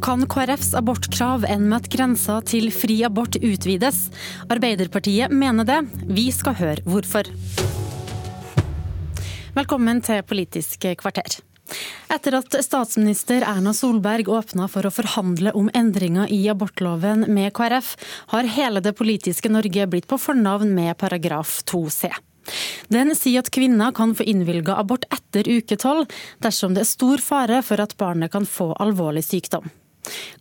Kan KrFs abortkrav enn med at grensa til fri abort utvides? Arbeiderpartiet mener det. Vi skal høre hvorfor. Velkommen til Politisk kvarter. Etter at statsminister Erna Solberg åpna for å forhandle om endringer i abortloven med KrF, har hele det politiske Norge blitt på fornavn med paragraf 2c. Den sier at kvinner kan få innvilga abort etter uke tolv dersom det er stor fare for at barnet kan få alvorlig sykdom.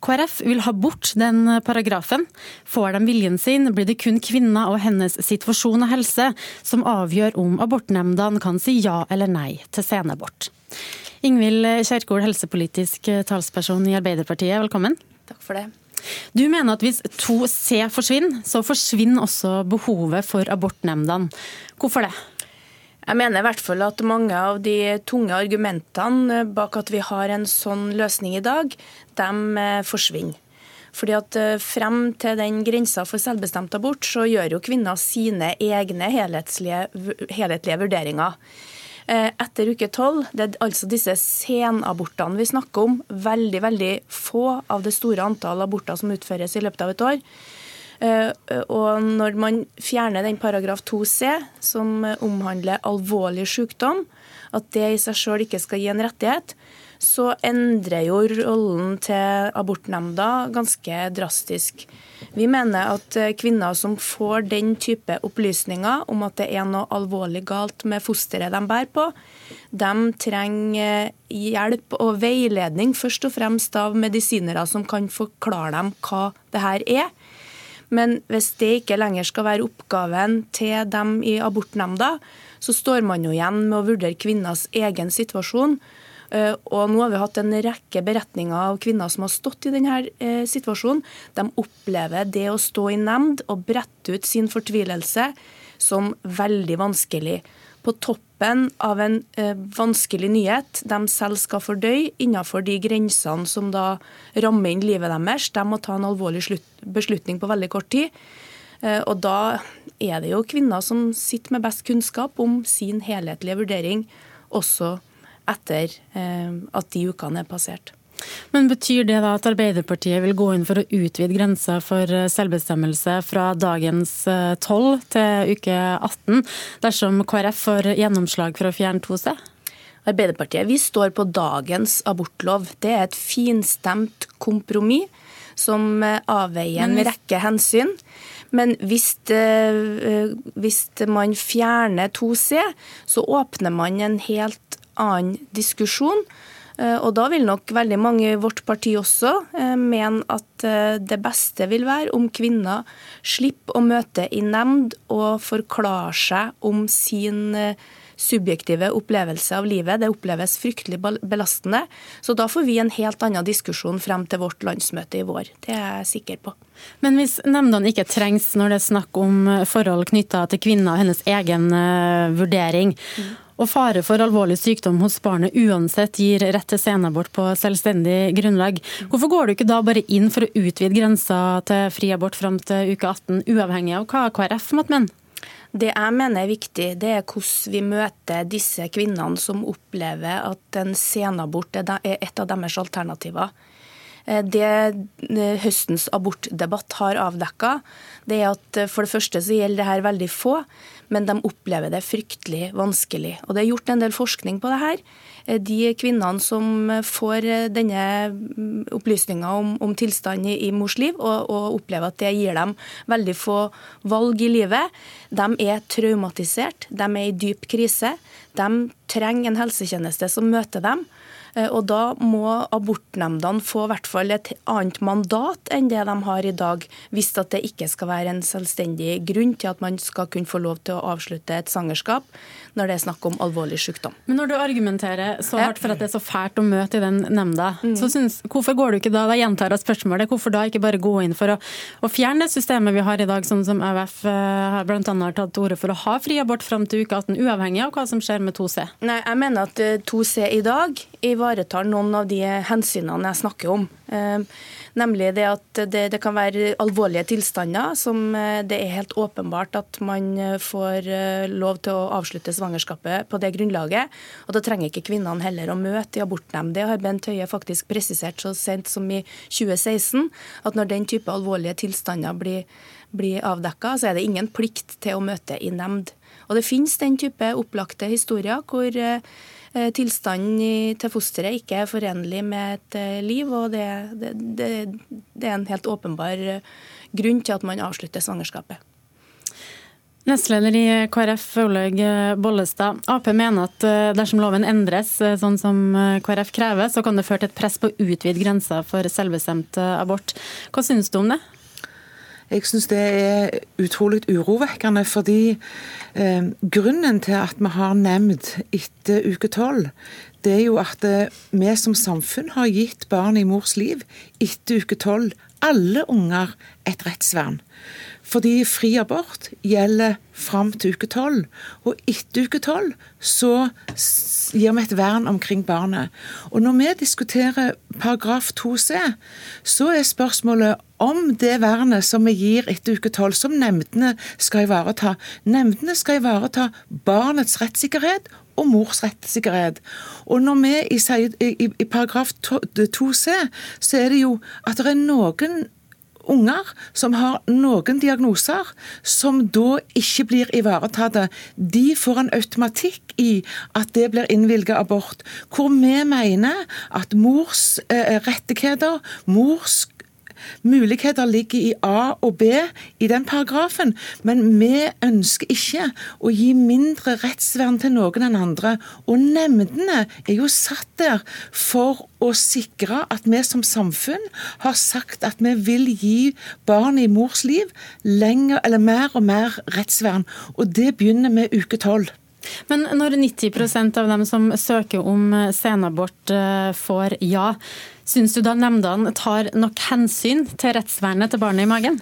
KrF vil ha bort den paragrafen. Får de viljen sin, blir det kun kvinner og hennes situasjon og helse som avgjør om abortnemndene kan si ja eller nei til senabort. Ingvild Kjerkol, helsepolitisk talsperson i Arbeiderpartiet, velkommen. Takk for det. Du mener at hvis 2C forsvinner, så forsvinner også behovet for abortnemndene. Hvorfor det? Jeg mener i hvert fall at mange av de tunge argumentene bak at vi har en sånn løsning i dag, de eh, forsvinner. Fordi at eh, Frem til den grensa for selvbestemt abort, så gjør jo kvinner sine egne helhetlige vurderinger. Eh, etter uke tolv. Det er altså disse senabortene vi snakker om. Veldig, veldig få av det store antall aborter som utføres i løpet av et år. Eh, og når man fjerner den paragraf 2c, som omhandler alvorlig sykdom, at det i seg sjøl ikke skal gi en rettighet, så endrer jo rollen til abortnemnda ganske drastisk. Vi mener at eh, kvinner som får den type opplysninger om at det er noe alvorlig galt med fosteret de bærer på, de trenger eh, hjelp og veiledning først og fremst av medisinere som kan forklare dem hva det her er. Men hvis det ikke lenger skal være oppgaven til dem i abortnemnda, så står man jo igjen med å vurdere kvinners egen situasjon Eh, og nå har vi hatt en rekke beretninger av kvinner som har stått i denne eh, situasjonen. De opplever det å stå i nemnd og brette ut sin fortvilelse som veldig vanskelig. På toppen av en eh, vanskelig nyhet de selv skal fordøye innenfor de grensene som da rammer inn livet deres. De må ta en alvorlig beslutning på veldig kort tid. Og da er det jo kvinner som sitter med best kunnskap om sin helhetlige vurdering, også etter eh, at de ukene er passert. Men Betyr det da at Arbeiderpartiet vil gå inn for å utvide grensa for eh, selvbestemmelse fra dagens 12 eh, til uke 18, dersom KrF får gjennomslag for å fjerne 2C? Arbeiderpartiet vi står på dagens abortlov. Det er et finstemt kompromiss som avveier en rekke hensyn. Men hvis, hvis man fjerner 2C, så åpner man en helt annen diskusjon. Eh, og da vil nok veldig mange i vårt parti også eh, mene at eh, det beste vil være om kvinner slipper å møte i nemnd og forklare seg om sin subjektive opplevelse av livet. Det oppleves fryktelig belastende. Så da får vi en helt annen diskusjon frem til vårt landsmøte i vår. Det er jeg sikker på. Men hvis nemndene ikke trengs når det er snakk om forhold knytta til kvinner og hennes egen vurdering, mm og fare for alvorlig sykdom hos barnet uansett gir rett til senabort på selvstendig grunnlag. Hvorfor går du ikke da bare inn for å utvide grensa til fri abort fram til uke 18, uavhengig av hva KrF måtte mene? Det jeg mener er viktig, det er hvordan vi møter disse kvinnene som opplever at en senabort er et av deres alternativer. Eh, det eh, høstens abortdebatt har avdekka, det er at eh, for det første så gjelder det her veldig få men de opplever det fryktelig vanskelig. Og Det er gjort en del forskning på det her. Eh, de kvinnene som får eh, denne mm, opplysninga om, om tilstanden i, i, mors liv, og, og, opplever at det gir dem veldig få valg i livet, de er traumatisert, de er i dyp krise. De trenger en helsetjeneste som møter dem. Eh, og Da må abortnemndene få hvert fall et annet mandat enn det de har i dag, hvis at det ikke skal være en selvstendig grunn til at man skal kunne få lov til å avslutte et svangerskap når det er snakk om alvorlig sykdom. Men når du argumenterer så hardt for at det er så fælt å møte i den nemnda, mm. så synes, hvorfor går du ikke da, da gjentar jeg spørsmålet, hvorfor da ikke bare gå inn for å, å fjerne det systemet vi har i dag, sånn som AUF bl.a. har tatt til orde for å ha fri abort fram til uke 18, uavhengig av hva som skjer med 2C? Nei, jeg mener at 2C eh, i dag ivaretar noen av de hensynene jeg snakker om. Eh, nemlig det at det, det, kan være alvorlige tilstander som eh, det er helt åpenbart at man får lov til å avslutte svangerskapet på det grunnlaget. Og da trenger ikke kvinnene heller å møte i abortnemnd. Det har Bent Høie faktisk presisert så sent som i 2016, at når den type alvorlige tilstander blir, blir avdekka, så er det ingen plikt til å møte i nemnd. Og det finnes den type opplagte historier hvor Eh, tilstanden til fosteret ikke er forenlig med et eh, liv. og det, det, det, det, er en helt åpenbar eh, grunn til at man avslutter svangerskapet. Nestleder i KrF, Olaug Bollestad. Ap mener at dersom loven endres sånn som KrF krever, så kan det føre til et press på å utvide grensa for selvbestemt abort. Hva synes du om det? Jeg syns det er utrolig urovekkende, fordi eh, grunnen til at vi har nemnd etter uke tolv, det er jo at eh, vi som samfunn har gitt barn i mors liv etter uke tolv, alle unger, et rettsvern. Fordi fri abort gjelder fram til uke tolv. Og etter uke tolv så gir vi et vern omkring barnet. Og når vi diskuterer paragraf 2c, så er spørsmålet om det vernet som vi gir etter uke tolv, som nemndene skal ivareta. Nemndene skal ivareta barnets rettssikkerhet og mors rettssikkerhet. Og når vi i, i, i paragraf 2c, så er det jo at det er noen unger som har noen diagnoser som da ikke blir ivaretatt. De får en automatikk i at det blir innvilget abort. Hvor vi mener at mors eh, rettigheter, mors Muligheter ligger i A og B i den paragrafen, men vi ønsker ikke å gi mindre rettsvern til noen enn andre. Og nemndene er jo satt der for å sikre at vi som samfunn har sagt at vi vil gi barn i mors liv lenger, eller mer og mer rettsvern. Og det begynner med uke tolv. Men når 90% av dem som søker om senabort eh, får ja, Syns du da nemndene tar nok hensyn til rettsvernet til barnet i magen?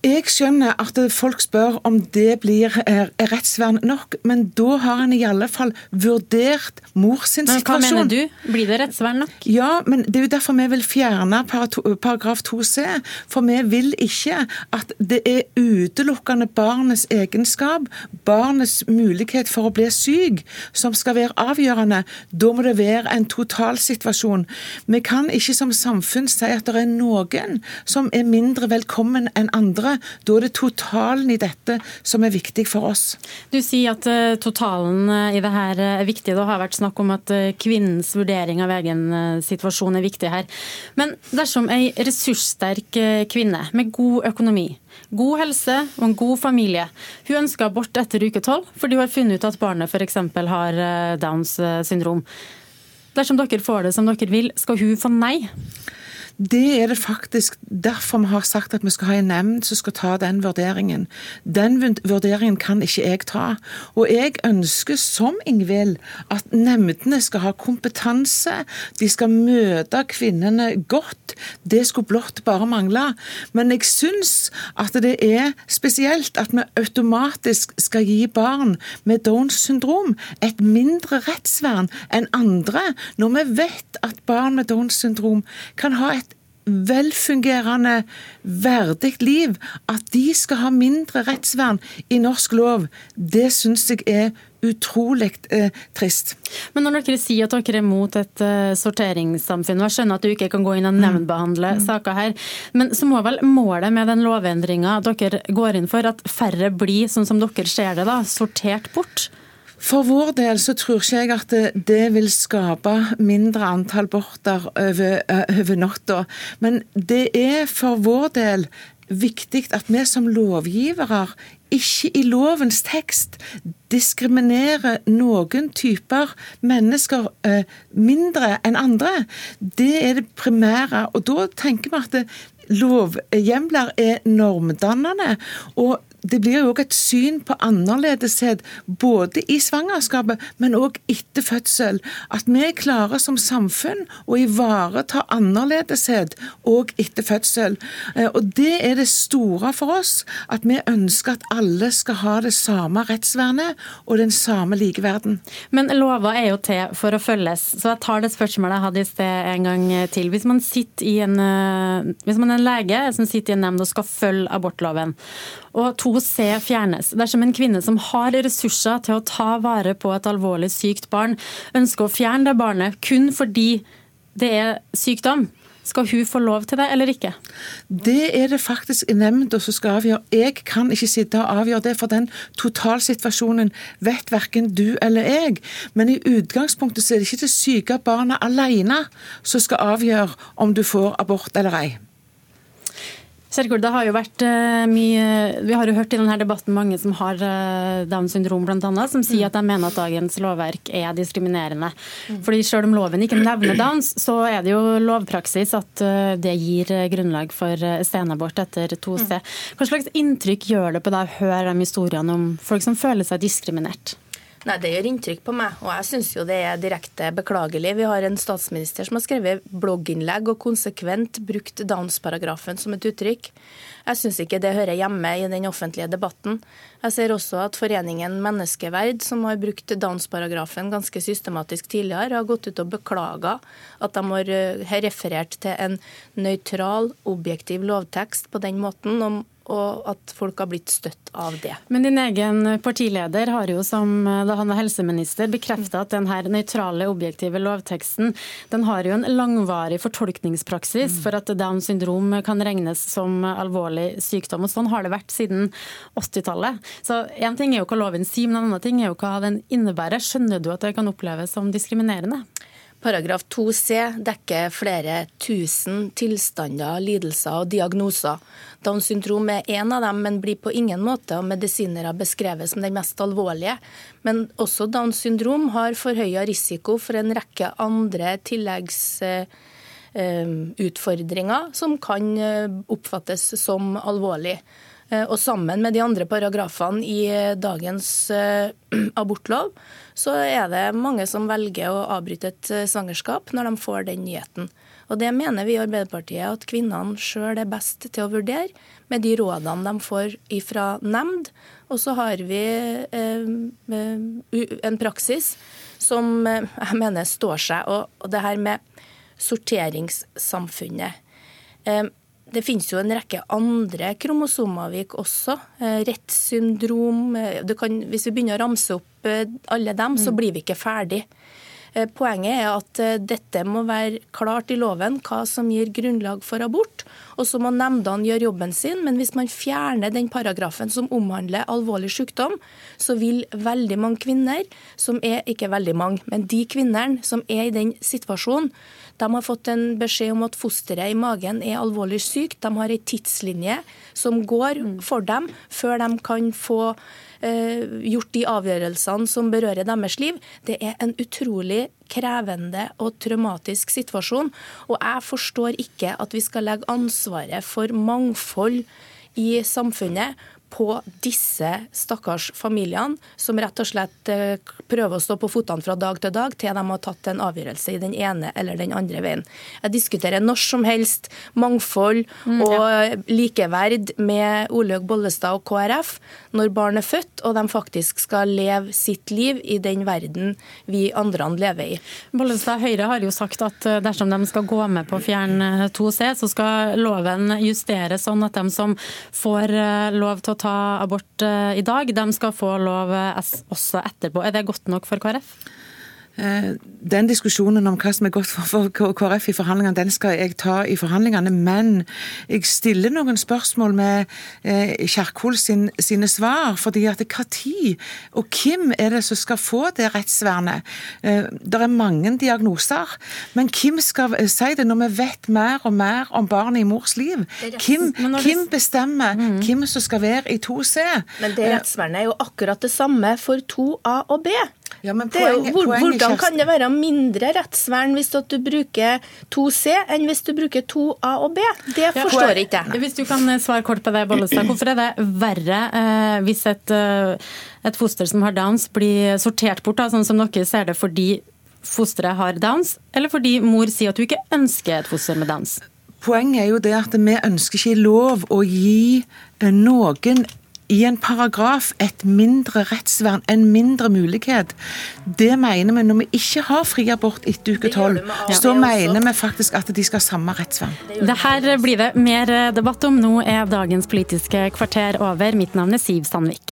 Jeg skjønner at folk spør om det blir eh, rettsvern nok, men da har en i alle fall vurdert mors situasjon. Hva mener du? Blir det rettsvern nok? Ja, men det er jo derfor vi vil fjerne paragraf 2c. For vi vil ikke at det er utelukkende barnets egenskap, barnets mulighet for å bli syk, som skal være avgjørende. Da må det være en totalsituasjon. Vi kan ikke som samfunn si at det er noen som er mindre velkommen enn andre andre. Da er det totalen i dette som er viktig for oss. Du sier at uh, totalen uh, i det her er viktig. Det har vært snakk om at kvinnens vurdering av egen situasjon er viktig her. Men dersom ei ressurssterk kvinne med god økonomi, god helse og en god familie, hun ønsker abort etter uke tolv fordi hun har funnet ut at barnet f.eks. har Downs syndrom. Dersom dere får det som dere vil, skal hun få nei? Det er det faktisk derfor vi har sagt at vi skal ha en nemnd som skal ta den vurderingen. Den vurderingen kan ikke jeg ta. Og jeg ønsker, som Ingvild, at nemndene skal ha kompetanse. De skal møte kvinnene godt. Det skulle blott bare mangle. Men jeg syns at det er spesielt at vi automatisk skal gi barn med Downs syndrom et mindre rettsvern enn andre, når vi vet at barn med Downs syndrom kan ha et velfungerende, verdig liv, at de skal ha mindre rettsvern i norsk lov, det syns jeg er utrolig eh, trist. Men når dere sier at dere er mot et uh, sorteringssamfunn, og jeg skjønner at du ikke kan gå inn og nemndbehandle nevnbehandle mm. saker her, men så må vel målet med den lovendringa dere går inn for, at færre blir, sånn som dere ser det, da, sortert bort? For vår del så tror ikke jeg at det, det vil skape mindre antall borter over, over natta. Men det er for vår del viktig at vi som lovgivere ikke i lovens tekst diskriminerer noen typer mennesker eh, mindre enn andre. Det er det primære. Og da tenker vi at lovhjemler er normdannende. og det blir jo også et syn på annerledeshet både i svangerskapet, men òg etter fødsel. At vi klarer som samfunn å ivareta annerledeshet òg etter fødsel. Eh, og Det er det store for oss, at vi ønsker at alle skal ha det samme rettsvernet og den samme likeverden. Men lover er jo til for å følges, så jeg tar det spørsmålet jeg hadde i sted en gang til. Hvis man, sitter i en, eh, hvis man er en lege som sitter i en nemnd og skal følge abortloven, og 2C fjernes. Dersom en kvinne som har ressurser til å ta vare på et alvorlig sykt barn, ønsker å fjerne det barnet kun fordi det er sykdom, skal hun få lov til det eller ikke? Det er det faktisk nemnda som skal avgjøre. Jeg kan ikke sitte og avgjøre det, for den totalsituasjonen vet verken du eller jeg. Men i utgangspunktet så er det ikke det syke barnet alene som skal avgjøre om du får abort eller ei. Kjerkol, det har jo vært uh, mye Vi har jo hørt i denne debatten mange som har uh, Downs syndrom, bl.a., som sier mm. at de mener at dagens lovverk er diskriminerende. Mm. Fordi Selv om loven ikke nevner Downs, så er det jo lovpraksis at uh, det gir grunnlag for senabort etter 2C. Mm. Hva slags inntrykk gjør det på deg å høre de historiene om folk som føler seg diskriminert? Nei, Det gjør inntrykk på meg, og jeg syns jo det er direkte beklagelig. Vi har en statsminister som har skrevet blogginnlegg og konsekvent brukt Downs-paragrafen som et uttrykk. Jeg syns ikke det hører hjemme i den offentlige debatten. Jeg ser også at foreningen Menneskeverd, som har brukt Downs-paragrafen ganske systematisk tidligere, har gått ut og beklaga at de har eh, referert til en nøytral, objektiv lovtekst på den måten. om og at folk har blitt støtt av det. Men din egen partileder har jo som da han var helseminister bekrefta at denne nøytrale, objektive lovteksten den har jo en langvarig fortolkningspraksis for at Downs syndrom kan regnes som alvorlig sykdom. og Sånn har det vært siden 80-tallet. Så Én ting er jo hva loven sier, men en annen ting er jo hva den innebærer. Skjønner du at det kan oppleves som diskriminerende? Paragraf 2c dekker flere tusen tilstander, lidelser og diagnoser. Downs syndrom er én av dem, men blir på ingen måte av medisinere beskrevet som den mest alvorlige. Men også Downs syndrom har forhøya risiko for en rekke andre tilleggsutfordringer eh, som kan eh, oppfattes som alvorlig. Eh, og sammen med de andre paragrafene i dagens abortlov, så er det mange som velger å avbryte et eh, svangerskap når de får den nyheten. Og Det mener vi i Arbeiderpartiet at kvinnene sjøl er best til å vurdere, med de rådene de får fra nemnd. Og så har vi eh, eh en praksis som eh, jeg mener står seg. Og det her med sorteringssamfunnet. Eh, det finnes jo en rekke andre kromosomavvik også. Rett syndrom. Eh, kan, hvis vi begynner å ramse opp eh, alle dem, så mm. blir vi ikke ferdig. Poenget er at dette må være klart i loven hva som gir grunnlag for abort. Og så må nemndene gjøre jobben sin. Men hvis man fjerner den paragrafen som omhandler alvorlig sykdom, så vil veldig mange kvinner, som er ikke veldig mange, men de kvinnene som er i den situasjonen, de har fått en beskjed om at fosteret i magen er alvorlig sykt. De har ei tidslinje som går mm. for dem før de kan få eh, gjort de avgjørelsene som berører deres liv. Det er en utrolig krevende og traumatisk situasjon. Og jeg forstår ikke at vi skal legge ansvaret for mangfold i samfunnet på disse stakkars familiene, som rett og slett eh, prøver å stå på føttene fra dag til dag til de har tatt en avgjørelse i den ene eller den andre veien. Jeg diskuterer når som helst mangfold mm, og ja. likeverd med Olaug Bollestad og KrF når barn er født og de faktisk skal leve sitt liv i den verden vi andre lever i. Bollestad, Høyre har jo sagt at eh, dersom de skal gå med på å fjerne 2C, så skal loven justeres sånn at de som får eh, lov til å ta abort eh, i dag, de skal få lov eh, også etterpå. Er det godt nok for KrF? Eh, den diskusjonen om hva som er godt for KrF i forhandlingene, den skal jeg ta i forhandlingene. Men jeg stiller noen spørsmål med eh, Kjerkol sin, sine svar. fordi at hva tid og hvem er det som skal få det rettsvernet? Eh, det er mange diagnoser, men hvem skal si det når vi vet mer og mer om barnet i mors liv? Hvem, hvem bestemmer mm. hvem som skal være i 2C? Men det rettsvernet er jo akkurat det samme for 2A og B. Ja, poenget, jo, hvordan kan det være mindre rettsvern hvis du bruker 2C enn hvis du bruker 2A og B? Det forstår jeg ikke Hvis du kan svare kort på det, Bollestad. Hvorfor er det verre eh, hvis et, eh, et, foster som har downs blir sortert bort, da, sånn som dere ser det, fordi fosteret har downs, eller fordi mor sier at du ikke ønsker et foster med downs? Poenget er jo det at vi ønsker ikke lov å gi eh, noen i en paragraf et mindre rettsvern, en mindre mulighet. Det mener vi når vi ikke har fri abort etter uke tolv. Så mener vi faktisk at de skal ha samme rettsvern. Det her blir det mer debatt om. Nå er dagens Politiske kvarter over. Mitt navn er Siv Sandvik.